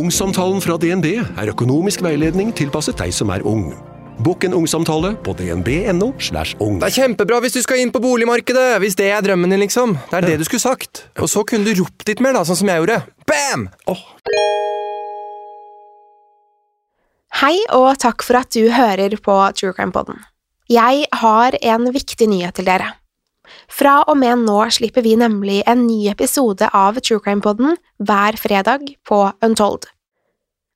Ungsamtalen fra DNB er økonomisk veiledning tilpasset deg som er ung. Bokk en ungsamtale på dnb.no. slash ung. Det er kjempebra hvis du skal inn på boligmarkedet, hvis det er drømmen din, liksom. Det er det du skulle sagt. Og så kunne du ropt litt mer, da, sånn som jeg gjorde. Bam! Hei, og takk for at du hører på True Crime Podden. Jeg har en viktig nyhet til dere. Fra og med nå slipper vi nemlig en ny episode av True Crime Podden hver fredag på Untold.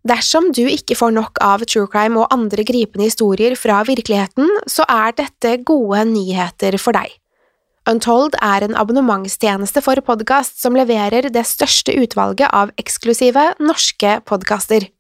Dersom du ikke får nok av true crime og andre gripende historier fra virkeligheten, så er dette gode nyheter for deg. Untold er en abonnementstjeneste for podkast som leverer det største utvalget av eksklusive norske podkaster.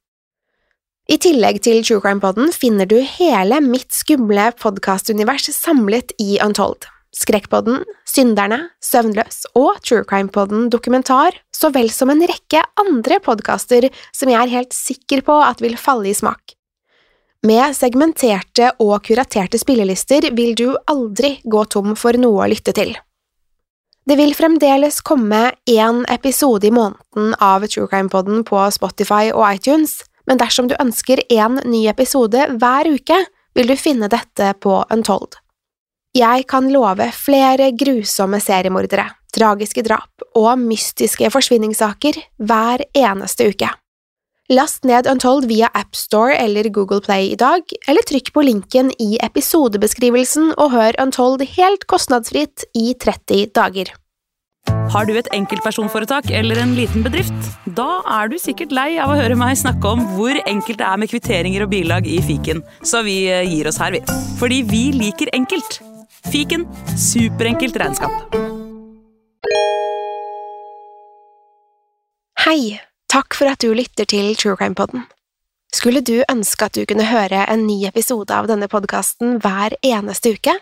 I tillegg til True Crime Podden finner du hele mitt skumle podkastunivers samlet i Untold. Skrekkpodden, Synderne, Søvnløs og True Crime Podden dokumentar, så vel som en rekke andre podkaster som jeg er helt sikker på at vil falle i smak. Med segmenterte og kuraterte spillelister vil du aldri gå tom for noe å lytte til. Det vil fremdeles komme én episode i måneden av True Crime Podden på Spotify og iTunes, men dersom du ønsker én ny episode hver uke, vil du finne dette på Untold. Jeg kan love flere grusomme seriemordere, tragiske drap og mystiske forsvinningssaker hver eneste uke. Last ned Untold via AppStore eller Google Play i dag, eller trykk på linken i episodebeskrivelsen og hør Untold helt kostnadsfritt i 30 dager. Har du et enkeltpersonforetak eller en liten bedrift? Da er du sikkert lei av å høre meg snakke om hvor enkelt det er med kvitteringer og bilag i fiken, så vi eh, gir oss her, vi. Fordi vi liker enkelt. Fiken superenkelt regnskap. Hei, takk for at du lytter til True Crime Podden. Skulle du ønske at du kunne høre en ny episode av denne podkasten hver eneste uke?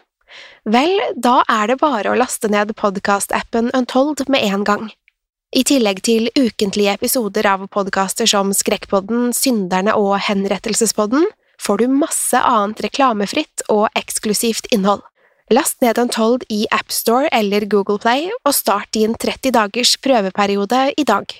Vel, da er det bare å laste ned podkastappen Untold med en gang. I tillegg til ukentlige episoder av podkaster som Skrekkpodden, Synderne og Henrettelsespodden, får du masse annet reklamefritt og eksklusivt innhold. Last ned Untold i AppStore eller Google Play, og start din 30 dagers prøveperiode i dag.